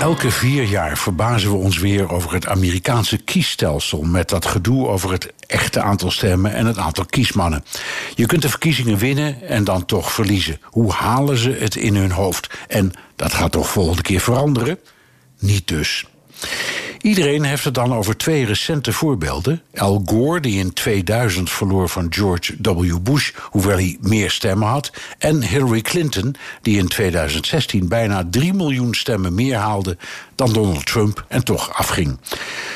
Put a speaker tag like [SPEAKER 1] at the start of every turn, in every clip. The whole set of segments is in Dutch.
[SPEAKER 1] Elke vier jaar verbazen we ons weer over het Amerikaanse kiesstelsel. Met dat gedoe over het echte aantal stemmen en het aantal kiesmannen. Je kunt de verkiezingen winnen en dan toch verliezen. Hoe halen ze het in hun hoofd? En dat gaat toch volgende keer veranderen? Niet dus. Iedereen heeft het dan over twee recente voorbeelden. Al Gore, die in 2000 verloor van George W. Bush, hoewel hij meer stemmen had. En Hillary Clinton, die in 2016 bijna 3 miljoen stemmen meer haalde dan Donald Trump en toch afging.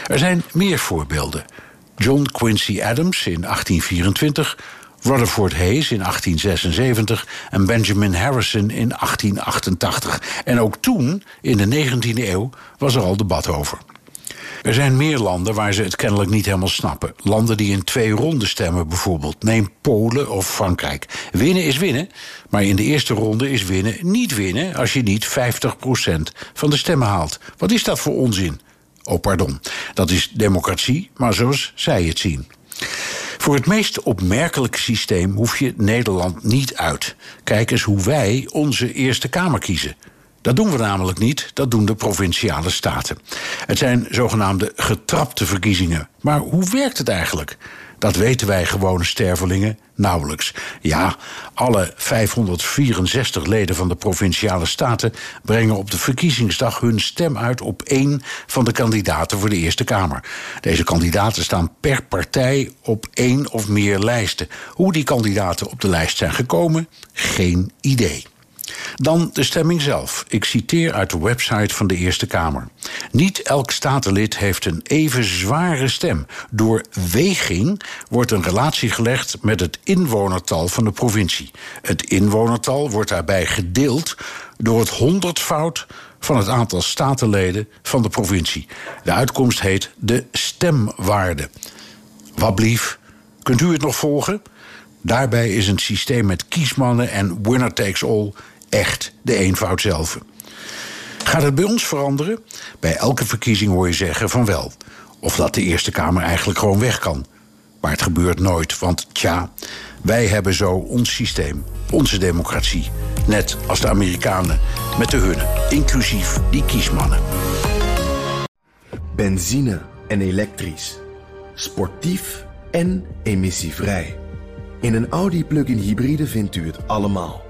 [SPEAKER 1] Er zijn meer voorbeelden. John Quincy Adams in 1824. Rutherford Hayes in 1876 en Benjamin Harrison in 1888. En ook toen, in de 19e eeuw, was er al debat over. Er zijn meer landen waar ze het kennelijk niet helemaal snappen. Landen die in twee ronden stemmen bijvoorbeeld. Neem Polen of Frankrijk. Winnen is winnen, maar in de eerste ronde is winnen niet winnen... als je niet 50% van de stemmen haalt. Wat is dat voor onzin? Oh, pardon. Dat is democratie, maar zoals zij het zien. Voor het meest opmerkelijke systeem hoef je Nederland niet uit. Kijk eens hoe wij onze Eerste Kamer kiezen. Dat doen we namelijk niet, dat doen de provinciale staten. Het zijn zogenaamde getrapte verkiezingen. Maar hoe werkt het eigenlijk? Dat weten wij gewone stervelingen nauwelijks. Ja, alle 564 leden van de provinciale staten brengen op de verkiezingsdag hun stem uit op één van de kandidaten voor de Eerste Kamer. Deze kandidaten staan per partij op één of meer lijsten. Hoe die kandidaten op de lijst zijn gekomen, geen idee. Dan de stemming zelf. Ik citeer uit de website van de Eerste Kamer. Niet elk statenlid heeft een even zware stem. Door weging wordt een relatie gelegd met het inwonertal van de provincie. Het inwonertal wordt daarbij gedeeld door het honderdvoud van het aantal statenleden van de provincie. De uitkomst heet de stemwaarde. Wat blief, kunt u het nog volgen? Daarbij is een systeem met kiesmannen en winner takes all echt de eenvoud zelf. Gaat het bij ons veranderen? Bij elke verkiezing hoor je zeggen van wel. Of dat de Eerste Kamer eigenlijk gewoon weg kan. Maar het gebeurt nooit, want tja, wij hebben zo ons systeem, onze democratie. Net als de Amerikanen met de hunne, inclusief die kiesmannen.
[SPEAKER 2] Benzine en elektrisch. Sportief en emissievrij. In een Audi plug-in hybride vindt u het allemaal.